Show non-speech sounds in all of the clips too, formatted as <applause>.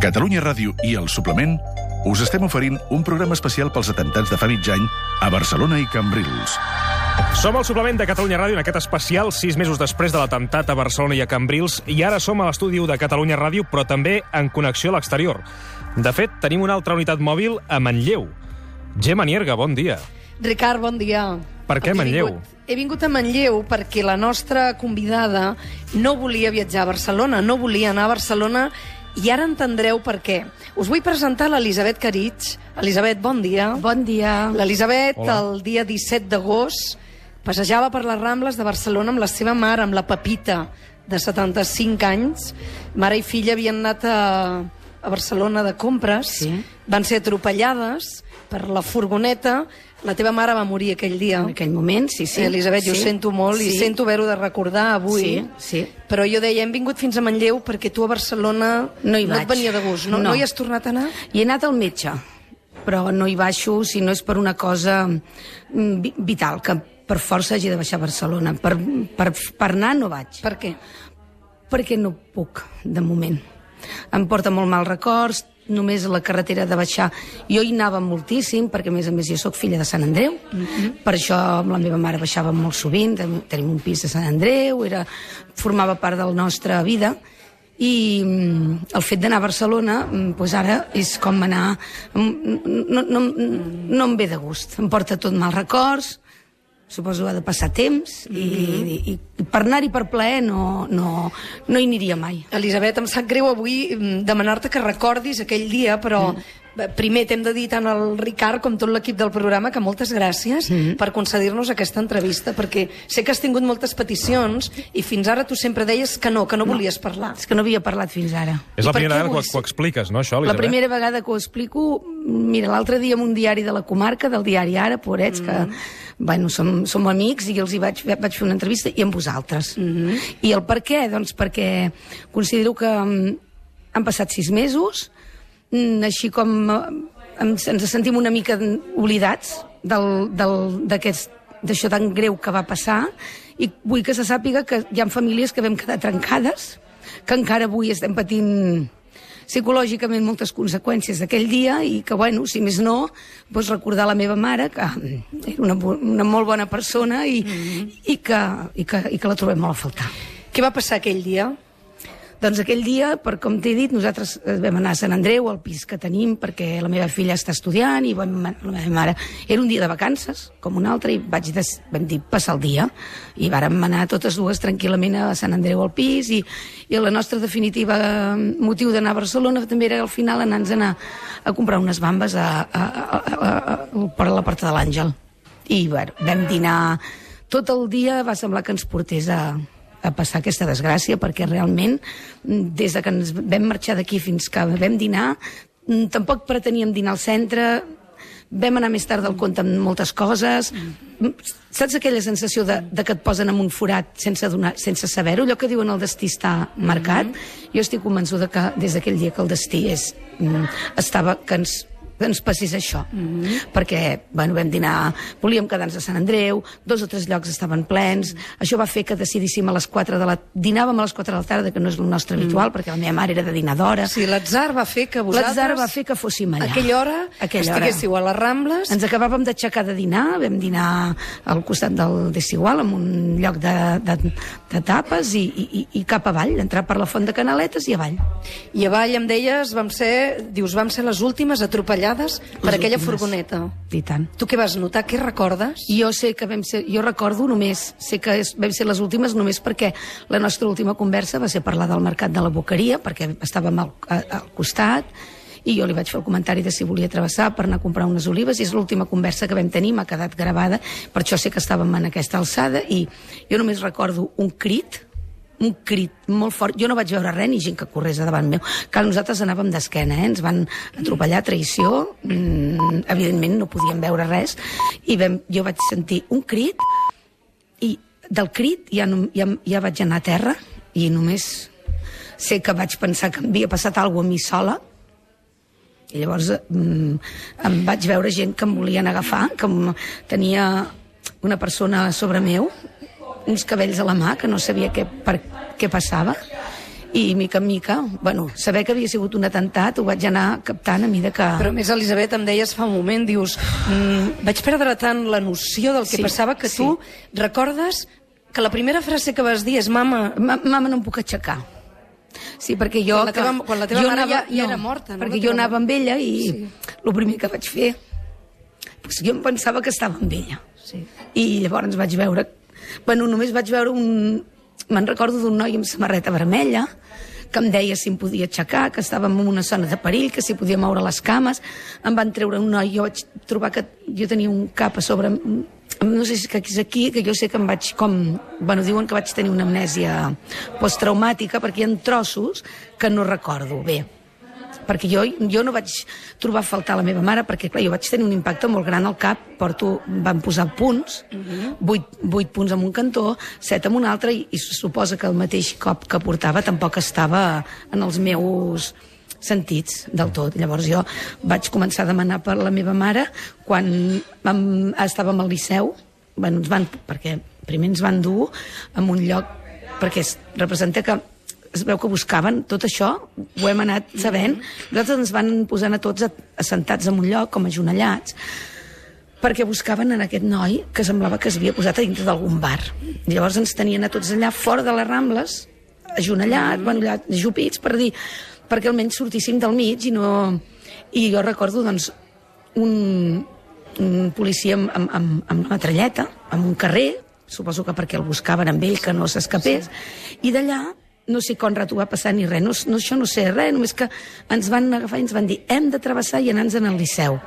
Catalunya Ràdio i el Suplement us estem oferint un programa especial pels atemptats de fa mig any a Barcelona i Cambrils. Som al suplement de Catalunya Ràdio en aquest especial, sis mesos després de l'atemptat a Barcelona i a Cambrils, i ara som a l'estudi de Catalunya Ràdio, però també en connexió a l'exterior. De fet, tenim una altra unitat mòbil a Manlleu. Gemma Nierga, bon dia. Ricard, bon dia. Per què Manlleu? vingut- He vingut a Manlleu perquè la nostra convidada no volia viatjar a Barcelona, no volia anar a Barcelona i ara entendreu per què. Us vull presentar l'Elisabet Caritx. Elisabet, bon dia. Bon dia. L'Elisabet, el dia 17 d'agost, passejava per les Rambles de Barcelona amb la seva mare, amb la Pepita, de 75 anys. Mare i filla havien anat a, a Barcelona de compres, Sí. van ser atropellades per la furgoneta. La teva mare va morir aquell dia. En aquell moment, sí, sí. Sí, Elisabet, jo sí. sento molt i sí. sento haver-ho de recordar avui. Sí, sí. Però jo deia, hem vingut fins a Manlleu perquè tu a Barcelona No hi no et vaig. venia de gust. No, no. No. hi has tornat a anar? I he anat al metge, però no hi baixo si no és per una cosa mm, vi- vital, que per força hagi de baixar a Barcelona. Per, per, per anar no vaig, Per què? perquè no puc, de moment. Em porta molt mal records, només la carretera de baixar... Jo hi anava moltíssim, perquè a més a més jo sóc filla de Sant Andreu, per això amb la meva mare baixava molt sovint, tenim un pis de Sant Andreu, era, formava part de la nostra vida, i mm, el fet d'anar a Barcelona mm, pues ara és com anar mm, no, no, no em ve de gust. Em porta tot mal records suposo que ha de passar temps i, i, i per anar-hi per plaer no, no, no hi aniria mai Elisabet, em sap greu avui mm, demanar-te que recordis aquell dia, però mm. Primer t'hem de dir tant al Ricard com tot l'equip del programa que moltes gràcies mm. per concedir-nos aquesta entrevista, perquè sé que has tingut moltes peticions i fins ara tu sempre deies que no, que no, volies parlar. és que no havia parlat fins ara És I la primera vegada que ho, que ho expliques, no, això, La Elisabet? primera vegada que ho explico, mira, l'altre dia en un diari de la comarca, del diari Ara, pobrets, que, bueno, som, som amics i els hi vaig, vaig fer una entrevista, i amb vosaltres. I el per què? Doncs perquè considero que mm, han passat sis mesos, mm, així com eh, ens, ens sentim una mica oblidats d'aquest d'això tan greu que va passar i vull que se sàpiga que hi ha famílies que vam quedar trencades, que encara avui estem patint psicològicament moltes conseqüències d'aquell dia i que, bueno, si més no, doncs recordar la meva mare, que era una, una molt bona persona i, i, que, i, que, i que la trobem molt a faltar. Què va passar aquell dia? Doncs aquell dia, per com t'he dit, nosaltres eh, vam anar a Sant Andreu, al pis que tenim, perquè la meva filla està estudiant i vam, la meva mare... Era un dia de vacances, com un altre, i vaig des, vam dir passar el dia. I vàrem anar totes dues tranquil·lament a Sant Andreu al pis i, i la nostra definitiva eh, motiu d'anar a Barcelona també era al final anar-nos anar a comprar unes bambes a, a, a, a, a, per la porta de l'Àngel. I bueno, vam dinar tot el dia, va semblar que ens portés a, a passar aquesta desgràcia perquè realment mm, des de que ens vam marxar d'aquí fins que vam dinar mm, tampoc preteníem dinar al centre vam anar més tard del compte amb moltes coses. Mm, saps aquella sensació de, de que et posen en un forat sense, donar, sense saber-ho? Allò que diuen el destí està marcat. Jo estic convençuda que des d'aquell dia que el destí és, mm, estava que ens ens passés això, perquè bueno, vam dinar, volíem quedar-nos a Sant Andreu, dos o tres llocs estaven plens, això va fer que decidíssim a les 4 de la... dinàvem a les 4 de la tarda, que no és el nostre habitual, perquè la meva mare era de dinar d'hora. Sí, l'atzar va fer que vosaltres... L'atzar va fer que fóssim allà. A aquella hora Aquella estiguéssiu a les Rambles... Ens acabàvem d'aixecar de dinar, vam dinar al costat del Desigual, en un lloc de, de, de tapes, i, i, i cap avall, entrar per la font de Canaletes i avall. I avall em deies, vam ser, dius, vam ser les últimes atropellades per Les aquella últimes. furgoneta. I tant. Tu què vas notar? Què recordes? Jo sé que vam ser, jo recordo només, sé que és, vam ser les últimes només perquè la nostra última conversa va ser parlar del mercat de la Boqueria, perquè estàvem al, a, al costat, i jo li vaig fer el comentari de si volia travessar per anar a comprar unes olives, i és l'última conversa que vam tenir, m'ha quedat gravada, per això sé que estàvem en aquesta alçada, i jo només recordo un crit, un crit molt fort. Jo no vaig veure res ni gent que corrés a davant meu. Que nosaltres anàvem d'esquena, eh? ens van atropellar, traïció, mm, evidentment no podíem veure res, i vam, jo vaig sentir un crit, i del crit ja, no, ja, ja vaig anar a terra, i només sé que vaig pensar que havia passat alguna a mi sola, i llavors mm, em vaig veure gent que em volien agafar, que tenia una persona sobre meu, uns cabells a la mà, que no sabia què, per, què passava, I mica en mica, bueno, saber que havia sigut un atemptat ho vaig anar captant a mida que... Però més, Elisabet, em deies fa un moment, dius, mm, vaig perdre tant la noció del que Sí, passava que sí. tu recordes que la primera frase que vas dir és mama, Ma- Mama, no em puc aixecar. Sí, perquè jo... Quan la teva- quan la teva mare ja- ja era morta, no? Perquè jo anava amb ella i Sí. el primer que vaig fer... Pues jo em pensava que estava amb ella. Sí. I llavors vaig veure... Bueno, només vaig veure un... Me'n recordo d'un noi amb samarreta vermella que em deia si em podia aixecar, que estàvem en una zona de perill, que si podia moure les cames. Em van treure un noi, jo vaig trobar que jo tenia un cap a sobre... No sé si és aquí, que jo sé que em vaig com... Bueno, diuen que vaig tenir una amnèsia posttraumàtica perquè hi ha trossos que no recordo bé perquè jo, jo no vaig trobar a faltar la meva mare, perquè clar, jo vaig tenir un impacte molt gran al cap, porto, van posar punts, vuit, vuit punts en un cantó, set en un altre, i, i suposa que el mateix cop que portava tampoc estava en els meus sentits del tot. Llavors jo vaig començar a demanar per la meva mare quan vam, estàvem al Liceu, bueno, ens van, perquè primer ens van dur a un lloc perquè es representa que es veu que buscaven tot això, ho hem anat sabent, nosaltres ens van posant a tots assentats en un lloc, com ajonellats, perquè buscaven en aquest noi que semblava que es havia posat a dintre d'algun bar. I llavors ens tenien a tots allà fora de les Rambles, ajonellat, bueno, allà jupits, per dir, perquè almenys sortíssim del mig i no... I jo recordo, doncs, un, un policia amb, amb, amb, amb la metralleta, en un carrer, suposo que perquè el buscaven amb ell, que no s'escapés, i d'allà no sé quan rato va passar ni res, no, no, això no sé res, només que ens van agafar i ens van dir hem de travessar i anar-nos al Liceu.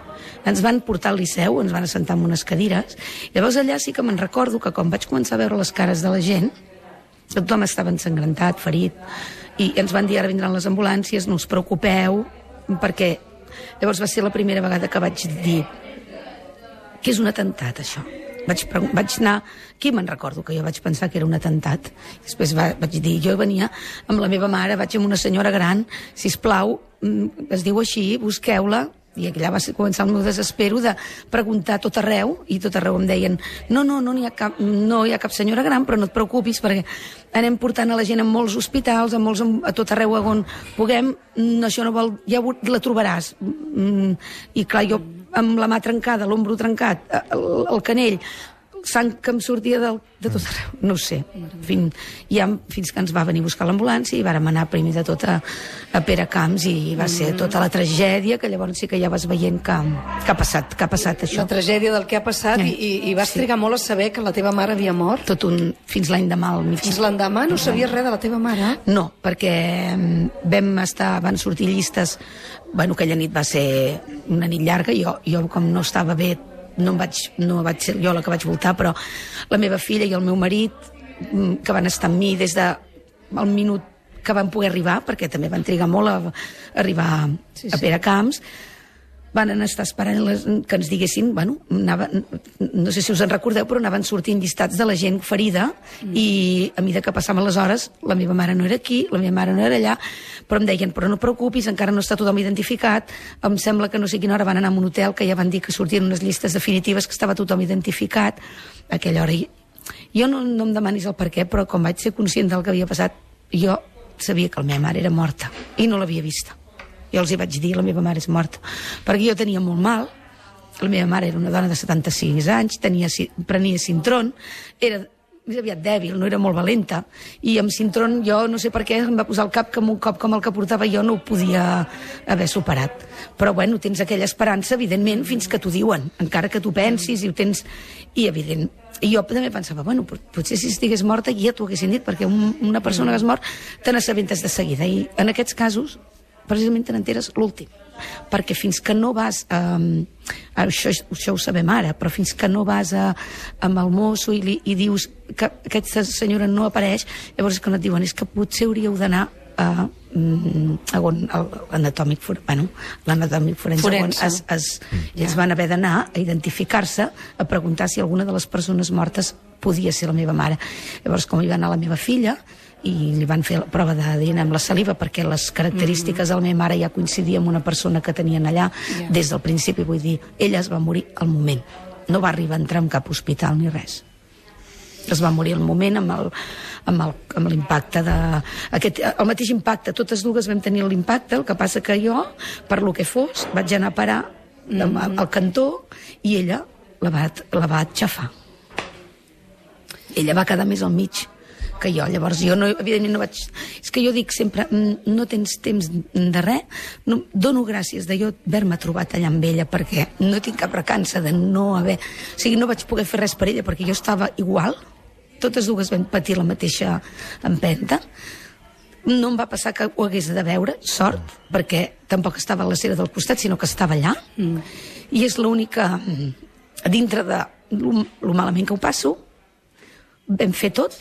Ens van portar al Liceu, ens van assentar en unes cadires, llavors allà sí que me'n recordo que quan vaig començar a veure les cares de la gent, tothom estava ensangrentat, ferit, i ens van dir ara vindran les ambulàncies, no us preocupeu, perquè llavors va ser la primera vegada que vaig dir que és un atemptat, això. Vaig, vaig anar... Aquí me'n recordo que jo vaig pensar que era un atemptat. Després va, vaig dir, jo venia amb la meva mare, vaig amb una senyora gran, si plau, es diu així, busqueu-la, i allà va començar el meu desespero de preguntar tot arreu, i tot arreu em deien no, no, no, hi ha cap, no hi ha cap senyora gran, però no et preocupis, perquè anem portant a la gent a molts hospitals, a, molts, a tot arreu on puguem, això no vol... ja la trobaràs. Mm, I clar, jo amb la mà trencada, l'ombro trencat, el, el canell, sang que em sortia del, de tot arreu, no ho sé. Fin, ja, fins que ens va venir a buscar l'ambulància i vàrem anar primer de tot a, a Pere Camps i va ser tota la tragèdia que llavors sí que ja vas veient que, que ha passat, que ha passat això. la tragèdia del que ha passat Sí. i, i vas Sí. trigar molt a saber que la teva mare havia mort. Tot un, fins l'any demà al mig. Fins l'endemà no sabies res de la teva mare? No, perquè mm, vam estar, van sortir llistes... Bueno, aquella nit va ser una nit llarga, jo, jo com no estava bé, no, vaig, no vaig ser jo la que vaig voltar, però la meva filla i el meu marit, mm, que van estar amb mi des de el minut que van poder arribar, perquè també van trigar molt a, a arribar Sí, sí, a sí. Van estar esperant les, que ens diguessin, bueno, anava, no sé si us en recordeu, però anaven sortint llistats de la gent ferida mm. i a mesura que passaven les hores, la meva mare no era aquí, la meva mare no era allà, però em deien, però no preocupis, encara no està tothom identificat, em sembla que no sé quina hora van anar a un hotel que ja van dir que sortien unes llistes definitives que estava tothom identificat a aquella hora. Jo no, no em demanis el per què, però com vaig ser conscient del que havia passat, jo sabia que la meva mare era morta i no l'havia vista. Jo els hi vaig dir, la meva mare és morta. Perquè jo tenia molt mal, la meva mare era una dona de 76 anys, tenia, prenia cintron, era més aviat dèbil, no era molt valenta, i amb cintron jo no sé per què em va posar al cap que un cop com el que portava jo no ho podia haver superat. Però bueno, tens aquella esperança, evidentment, fins que t'ho diuen, encara que tu pensis i ho tens... I evident, i jo també pensava, bueno, pot- potser si estigués morta ja t'ho haguessin dit, perquè un, una persona que es mor te n'assabentes de seguida. I en aquests casos, precisament te n'enteres l'últim. Perquè fins que no vas a, a això, això ho sabem ara però fins que no vas a, amb el mosso i, li, i dius que aquesta senyora no apareix llavors és que no et diuen és que potser hauríeu d'anar a, mm, a on l'anatòmic for, bueno, l'anatòmic forense, on Forense. es, es, ells van haver d'anar a identificar-se a preguntar si alguna de les persones mortes podia ser la meva mare. Llavors com hi va anar la meva filla i li van fer la prova d'ADN amb la saliva perquè les característiques de la meva mare ja coincidien amb una persona que tenien allà Ja. des del principi, vull dir, ella es va morir al moment. No va arribar a entrar en cap hospital ni res es va morir al moment amb el, amb el- amb l'impacte de... Aquest, el mateix impacte, totes dues vam tenir l'impacte, el que passa que jo, per lo que fos, vaig anar a parar mm. al cantó i ella la va, la va aixafar. Ella va quedar més al mig que jo. Llavors jo, no, evidentment, no vaig... És que jo dic sempre, "Mm, no tens temps de res, no, dono gràcies de jo haver-me trobat allà amb ella, perquè no tinc cap recança de no haver... O sigui, no vaig poder fer res per ella, perquè jo estava igual, totes dues vam patir la mateixa empenta, no em va passar que ho hagués de veure, sort, perquè tampoc estava a la cera del costat, sinó que estava allà. Mm. I és l'única... mm, Dintre de lo, lo malament que ho passo, vam fer tot,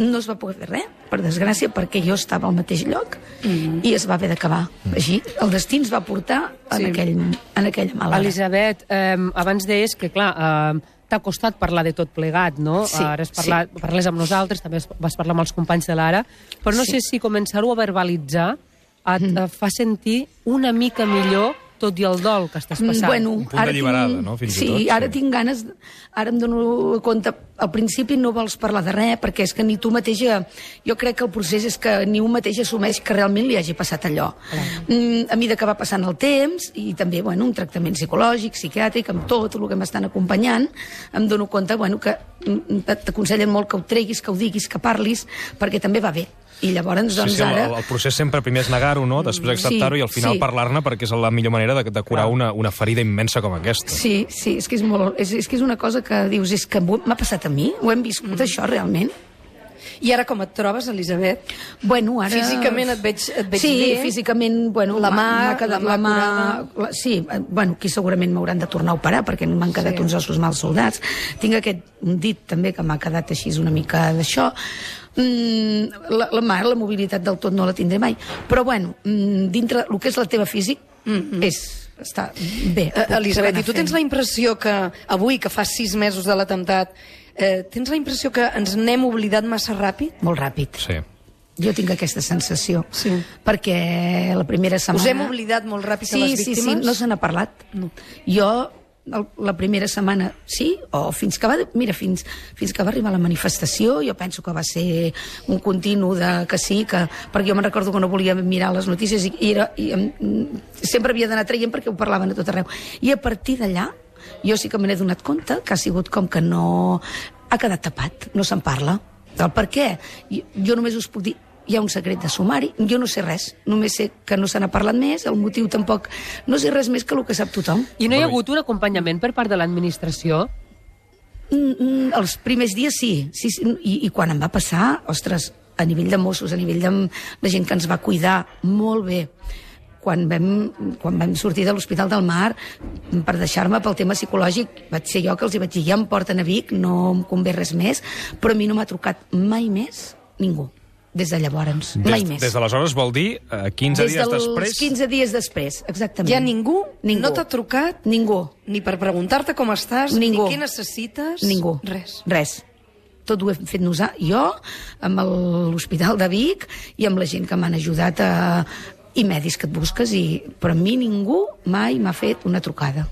no es va poder fer res, per desgràcia, perquè jo estava al mateix lloc mm. i es va haver d'acabar. Així, el destí ens va portar en, Sí. aquell, en aquella mala hora. Elisabet, eh, abans deies que, clar, eh, t'ha costat parlar de tot plegat, no? Sí, Ara has parlat, sí. parles amb nosaltres, també vas parlar amb els companys de l'Ara, però no Sí. sé si començar-ho a verbalitzar et mm. fa sentir una mica millor tot i el dol que estàs passant. Mm, Bueno, Un punt d'alliberada, no? Fins i sí, tot, ara sí. tinc ganes... Ara em dono compte... Al principi no vols parlar de res, perquè és que ni tu mateixa... Jo crec que el procés és que ni un mateix assumeix que realment li hagi passat allò. Mm, a mesura que va passant el temps, i també, bueno, un tractament psicològic, psiquiàtric, amb tot el que m'estan acompanyant, em dono compte, bueno, que mm, t'aconsellen molt que ho treguis, que ho diguis, que parlis, perquè també va bé. I llavors, doncs, sí, sí, ara... el, el procés sempre primer és negar-ho, no? després acceptar-ho Sí, i al final sí. parlar-ne perquè és la millor manera de, de curar una, una ferida immensa com aquesta. Sí, sí, és que és, molt, és, és que és una cosa que dius, és que m'ha passat a mi? Ho hem viscut, mm. això, realment? I ara com et trobes, Elisabet? Bueno, ara... Físicament et veig, et veig sí, bé? físicament, bueno... La mà- m'ha quedat la la mà mà... La, sí, eh, bueno, aquí segurament m'hauran de tornar a operar perquè m'han quedat Sí. uns ossos mal soldats. Tinc aquest un dit també que m'ha quedat així una mica d'això. Mm, la, la mà, la mobilitat del tot no la tindré mai. Però, bueno, mm, dintre el que és la teva físic, és, està bé. Eh, Elisabet, i tu tens la impressió que avui, que fa sis mesos de l'atemptat, eh, tens la impressió que ens n'hem oblidat massa ràpid? Molt ràpid. Sí. Jo tinc aquesta sensació. Sí. Perquè la primera setmana... Us hem oblidat molt ràpid sí, de les Sí, víctimes? sí, no se n'ha parlat. No. Jo, el, la primera setmana, sí, o fins que va... Mira, fins, fins que va arribar la manifestació, jo penso que va ser un continu de que sí, que, perquè jo me'n recordo que no volia mirar les notícies i, i, era, i em, sempre havia d'anar traient perquè ho parlaven a tot arreu. I a partir d'allà, jo sí que me n'he donat compte que ha sigut com que no... Ha quedat tapat, no se'n parla. Del per què? Jo, jo només us puc dir hi ha un secret de sumari, jo no sé res, només sé que no se n'ha parlat més, el motiu tampoc... No sé res més que el que sap tothom. I no hi ha hagut un acompanyament per part de l'administració? Mm, mm, els primers dies sí, sí, sí. I, i quan em va passar, ostres, a nivell de Mossos, a nivell de la gent que ens va cuidar molt bé, quan vam, quan vam sortir de l'Hospital del Mar per deixar-me pel tema psicològic vaig ser jo que els hi vaig dir ja em porten a Vic, no em convé res més però a mi no m'ha trucat mai més ningú des de llavors, mai Des, més des d'aleshores vol dir eh, 15 des dies dels després... 15 dies després, exactament. Ja ningú, Ningú. no t'ha trucat Ningú. ni per preguntar-te com estàs, Ningú. ni què necessites. Ningú. Res. Res. Tot ho hem fet nosaltres, jo, amb l'Hospital de Vic i amb la gent que m'han ajudat a, i medis que et busques, i, però a mi ningú mai m'ha fet una trucada.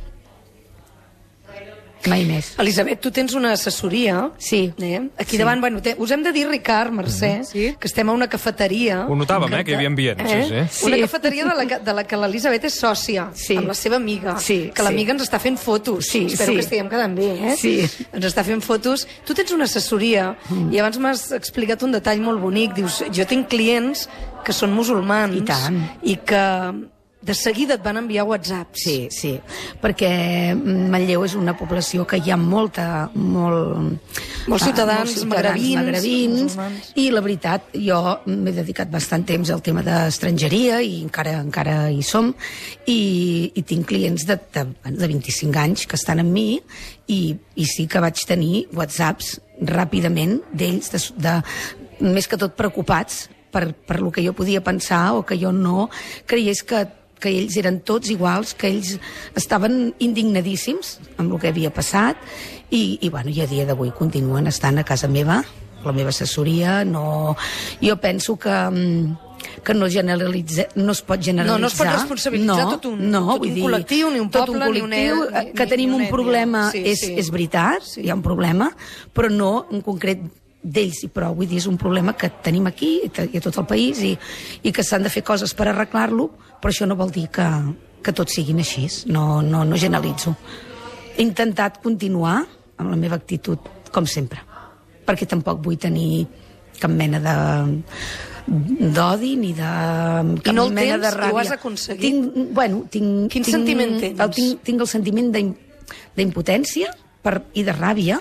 Mai més. Elisabet, tu tens una assessoria. Sí. Eh? Aquí Sí. davant, bueno, te, us hem de dir, Ricard, Mercè, Sí. que estem a una cafeteria. Ho notàvem, eh, que hi havia ambient, sí, sí. Una Sí. cafeteria de la, que- de la que l'Elisabet és sòcia, Sí. amb la seva amiga, Sí, que l'amiga sí. ens està fent fotos. Sí, Espero sí. que estiguem quedant bé, eh? Sí. Ens està fent fotos. Tu tens una assessoria Mm. i abans m'has explicat un detall molt bonic. Dius, jo tinc clients que són musulmans I tant. i que de seguida et van enviar whatsapps. Sí, sí, perquè Manlleu és una població que hi ha molta... Molt, Molts ciutadans ah, molts ciutadans magrebins, magrebins musulmans. i la veritat, jo m'he dedicat bastant temps al tema d'estrangeria i encara encara hi som i, i tinc clients de, de, de 25 anys que estan amb mi i, i sí que vaig tenir whatsapps ràpidament d'ells de, de, més que tot preocupats per, per lo que jo podia pensar o que jo no creiés que que ells eren tots iguals, que ells estaven indignadíssims amb el que havia passat i, i, bueno, i a dia d'avui continuen estant a casa meva, la meva assessoria, no... Jo penso que, mm, que no, generalitza, no es pot generalitzar. No, no es pot responsabilitzar tot un- no, tot un dir, col·lectiu, ni un poble, ni una- col·lectiu, ni- eh, que ni tenim una un ètnia. problema, Sí, és, sí. és veritat, Sí. hi ha un problema, però no en concret d'ells i prou. Vull dir, és un problema que tenim aquí i a tot el país i, i que s'han de fer coses per arreglar-lo, però això no vol dir que, que tots siguin així. No, no, no generalitzo. He intentat continuar amb la meva actitud, com sempre, perquè tampoc vull tenir cap mena de d'odi ni de cap I no el mena tens? de I ho ràbia. has aconseguit? Tinc, bueno, tinc, Quin tinc, sentiment tens? El, tinc, tinc el sentiment d'im- d'impotència per, i de ràbia,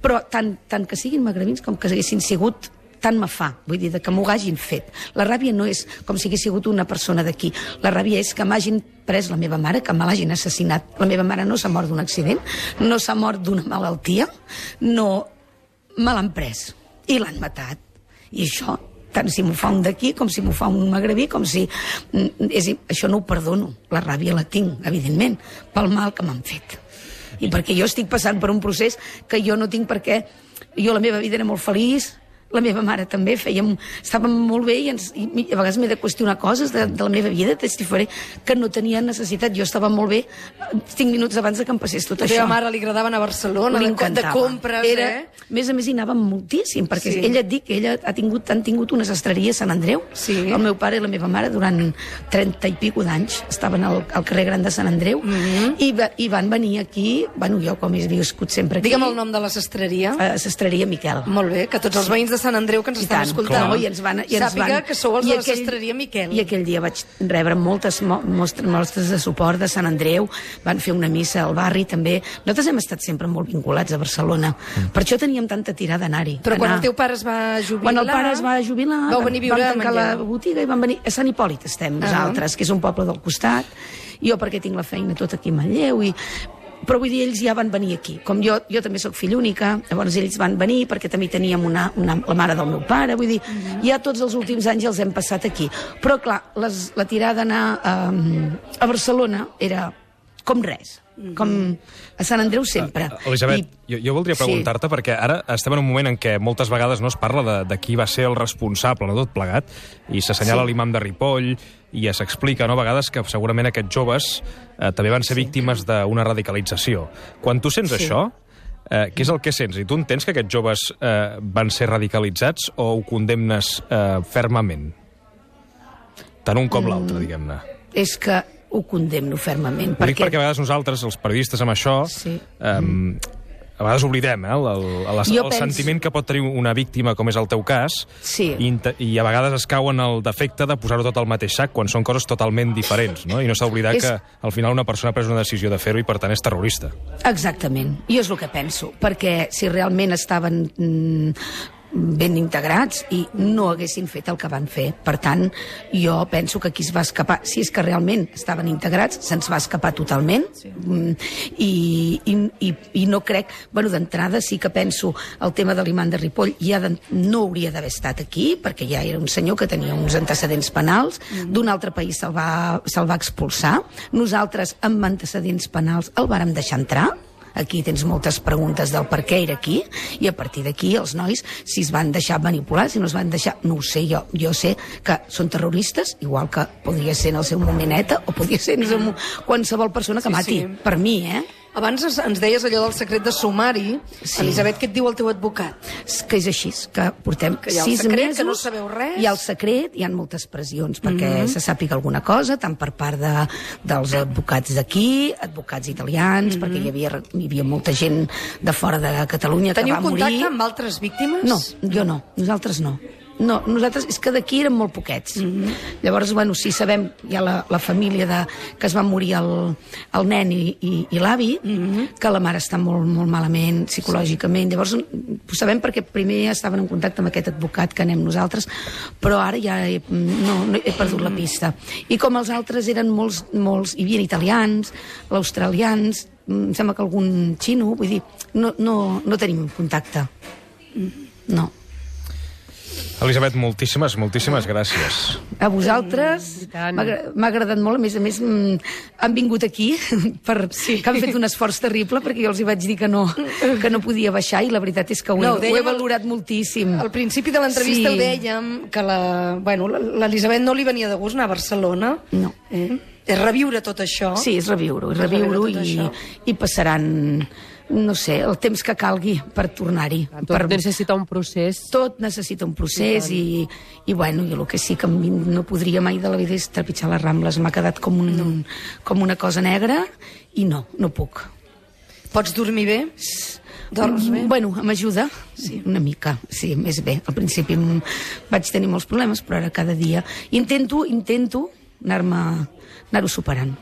però tant, tant que siguin magrebins com que haguessin sigut tant me fa, vull dir, de que m'ho hagin fet. La ràbia no és com si hagués sigut una persona d'aquí. La ràbia és que m'hagin pres la meva mare, que me l'hagin assassinat. La meva mare no s'ha mort d'un accident, no s'ha mort d'una malaltia, no... Me l'han pres i l'han matat. I això, tant si m'ho fa un d'aquí com si m'ho fa un magrebí, com si... mm, És, això no ho perdono. La ràbia la tinc, evidentment, pel mal que m'han fet. I perquè jo estic passant per un procés que jo no tinc perquè... Jo la meva vida era molt feliç, la meva mare també, fèiem, estàvem molt bé i, ens, i a vegades m'he de qüestionar coses de, de la meva vida, testifaré que no tenia necessitat, jo estava molt bé cinc minuts abans de que em passés tot A la això. teva mare li agradava anar a Barcelona, de, de compres, Era, eh? A més a més, hi anàvem moltíssim, perquè Sí. ella et dic que ella ha tingut, han tingut una sastreria a Sant Andreu. Sí. El meu pare i la meva mare durant 30 i pico d'anys estaven al, al carrer Gran de Sant Andreu mm -hmm. i, va, i van venir aquí, bueno, jo com he viscut sempre aquí, Digue'm el nom de la sastreria. a Sastreria Miquel. Molt bé, que tots els veïns de Sant Andreu que ens I estan tant, escoltant no, i ens van, i ens sàpiga van, que sou els i de la sastreria Miquel. I aquell dia vaig rebre moltes mo- mostres, mostres de suport de Sant Andreu, van fer una missa al barri també. Nosaltres hem estat sempre molt vinculats a Barcelona. Mm. Per això teníem tanta tirada d'anar-hi. Però quan Anar. el teu pare es va jubilar... Quan el pare es va jubilar, Vau venir a viure vam a tancar la botiga i vam venir a Sant Hipòlit estem nosaltres, que és un poble del costat. Jo perquè tinc la feina tot aquí a Manlleu i però vull dir, ells ja van venir aquí. Com jo, jo també sóc fill única, llavors ells van venir perquè també teníem una, una, la mare del meu pare, vull dir, ja tots els últims anys els hem passat aquí. Però clar, les, la tirada d'anar a, a Barcelona era com res, com a Sant Andreu sempre. Elisabet, I- jo, jo voldria Sí. preguntar-te, perquè ara estem en un moment en què moltes vegades no es parla de, de qui va ser el responsable de tot plegat, i s'assenyala Sí. sí. l'imam de Ripoll, i s'explica no, a vegades que segurament aquests joves eh, també van ser sí. víctimes d'una radicalització. Quan tu sents Sí. sí. això, eh, què és el que sents? I tu entens que aquests joves eh, van ser radicalitzats o ho condemnes eh, fermament? Tant un com Mm. l'altre, diguem-ne. És que ho condemno fermament. Ho dic perquè a vegades nosaltres, els periodistes, amb això, Sí. um, a vegades oblidem eh, el, el, el, Jo el penso- sentiment que pot tenir una víctima, com és el teu cas, Sí. i, i a vegades es cau en el defecte de posar-ho tot al mateix sac, quan són coses totalment diferents, no? I no s'ha d'oblidar És- que al final una persona ha pres una decisió de fer-ho i per tant és terrorista. Exactament, i és el que penso, perquè si realment estaven mm, ben integrats i no haguessin fet el que van fer. Per tant, jo penso que aquí es va escapar, si és que realment estaven integrats, se'ns va escapar totalment sí. i, i, i, i no crec, bueno, d'entrada sí que penso el tema de l'imant de Ripoll ja de, no hauria d'haver estat aquí, perquè ja era un senyor que tenia uns antecedents penals, mm. d'un altre país se'l va, se va expulsar, nosaltres amb antecedents penals el vàrem deixar entrar, Aquí tens moltes preguntes del per què era aquí i a partir d'aquí els nois si es van deixar manipular, si no es van deixar no ho sé jo, jo sé que són terroristes igual que podria ser en el seu moment ETA o podria ser en el seu, qualsevol persona que Sí, mati, sí. per mi, eh? Abans ens, deies allò del secret de sumari. Sí. Elisabet, què et diu el teu advocat? Que és així, que portem Que hi ha sis secret, mesos... que no sabeu res. Hi ha el secret, hi ha moltes pressions perquè mm -hmm. se sàpiga alguna cosa, tant per part de, dels advocats d'aquí, advocats italians, mm -hmm. perquè hi havia, hi havia molta gent de fora de Catalunya Teniu que va contacte morir. amb altres víctimes? No, jo no, nosaltres no. No, nosaltres, és que d'aquí érem molt poquets. Mm -hmm. Llavors, bueno, sí sabem, hi ha la, la família de, que es va morir el, el nen i, i, i l'avi, mm -hmm. que la mare està molt, molt malament psicològicament. Llavors, ho sabem perquè primer estaven en contacte amb aquest advocat que anem nosaltres, però ara ja he, no, no, he perdut la pista. I com els altres eren molts, molts hi havia italians, l'australians, em sembla que algun xino, vull dir, no, no, no tenim contacte. No. Elisabet, moltíssimes, moltíssimes gràcies. A vosaltres, tant. m'ha agra- m'ha agradat molt, a més a més mm, han vingut aquí <laughs> per, sí. que han fet un esforç terrible perquè jo els hi vaig dir que no, que no podia baixar i la veritat és que ho, No, ho he, ho dèiem he valorat moltíssim. Al principi de l'entrevista Sí. el dèiem que la, bueno, l'Elisabet no li venia de gust anar a Barcelona. No. Eh? És reviure tot això. Sí, és reviure-ho, és reviure reviure-ho tot i, això. i passaran, no sé, el temps que calgui per tornar-hi. Tot per... necessita un procés. tot necessita un procés i, i bueno, i el que sí que no podria mai de la vida és trepitjar les Rambles. M'ha quedat com, un, no. com una cosa negra i no, no puc. Pots dormir bé? Dorms bé? Mm, Bueno, m'ajuda, sí, una mica, sí, més bé. Al principi vaig tenir molts problemes, però ara cada dia intento, intento anar-me anar-ho superant.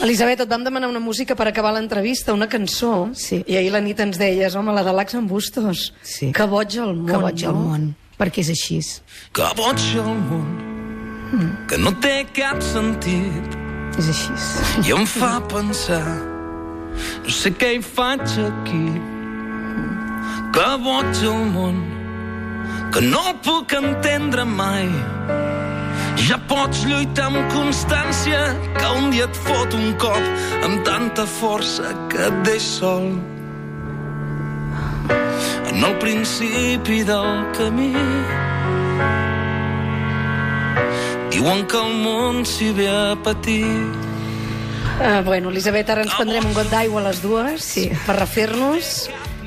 Elisabet, et vam demanar una música per acabar l'entrevista, una cançó. Sí. I ahir la nit ens deies, home, la de l'Ax en Bustos. Sí. Que boig el món, Que boig no? el món, perquè és així. Que boig el món, que no té cap sentit És així. i em fa pensar no sé què hi faig aquí que boig el món que no puc entendre mai ja pots lluitar amb constància que un dia et fot un cop amb tanta força que et deix sol en el principi del camí diuen que el món s'hi ve a patir Uh, bueno, Elisabet, ara ens prendrem un got d'aigua a les dues sí. per refer-nos,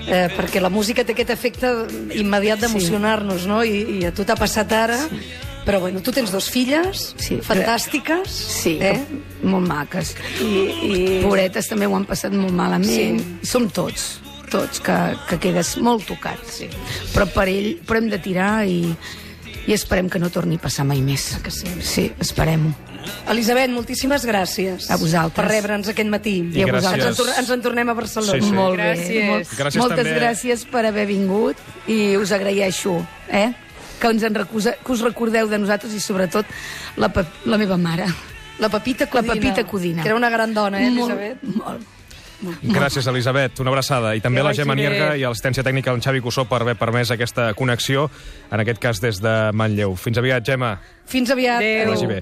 eh, perquè la música té aquest efecte immediat d'emocionar-nos, no? I, I a tu t'ha passat ara, sí. Però bueno, tu tens dos filles Sí. fantàstiques, Sí, eh? molt maques. I, i... Pobretes també ho han passat molt malament. Sí. Som tots, tots, que, que quedes molt tocats. Sí. Però per ell, però hem de tirar i, i esperem que no torni a passar mai més. que sí? Sí, esperem-ho. Elisabet, moltíssimes gràcies A vosaltres. per rebre'ns aquest matí. I a gràcies. Ens en, ens en tornem a Barcelona. Sí, sí. Molt Gràcies. bé. Molt, Gràcies moltes també. gràcies per haver vingut i us agraeixo, eh? Que, ens en recusa, que us recordeu de nosaltres i sobretot la, la meva mare. La Pepita La Codina. Pepita Codina. Que era una gran dona, eh, Molt, Elisabet? molt. Gràcies, Elisabet. Una abraçada. I també a la Gemma. Nierga i a l'assistència tècnica en Xavi Cussó per haver permès aquesta connexió, en aquest cas des de Manlleu. Fins aviat, Gemma. Fins aviat. Adéu.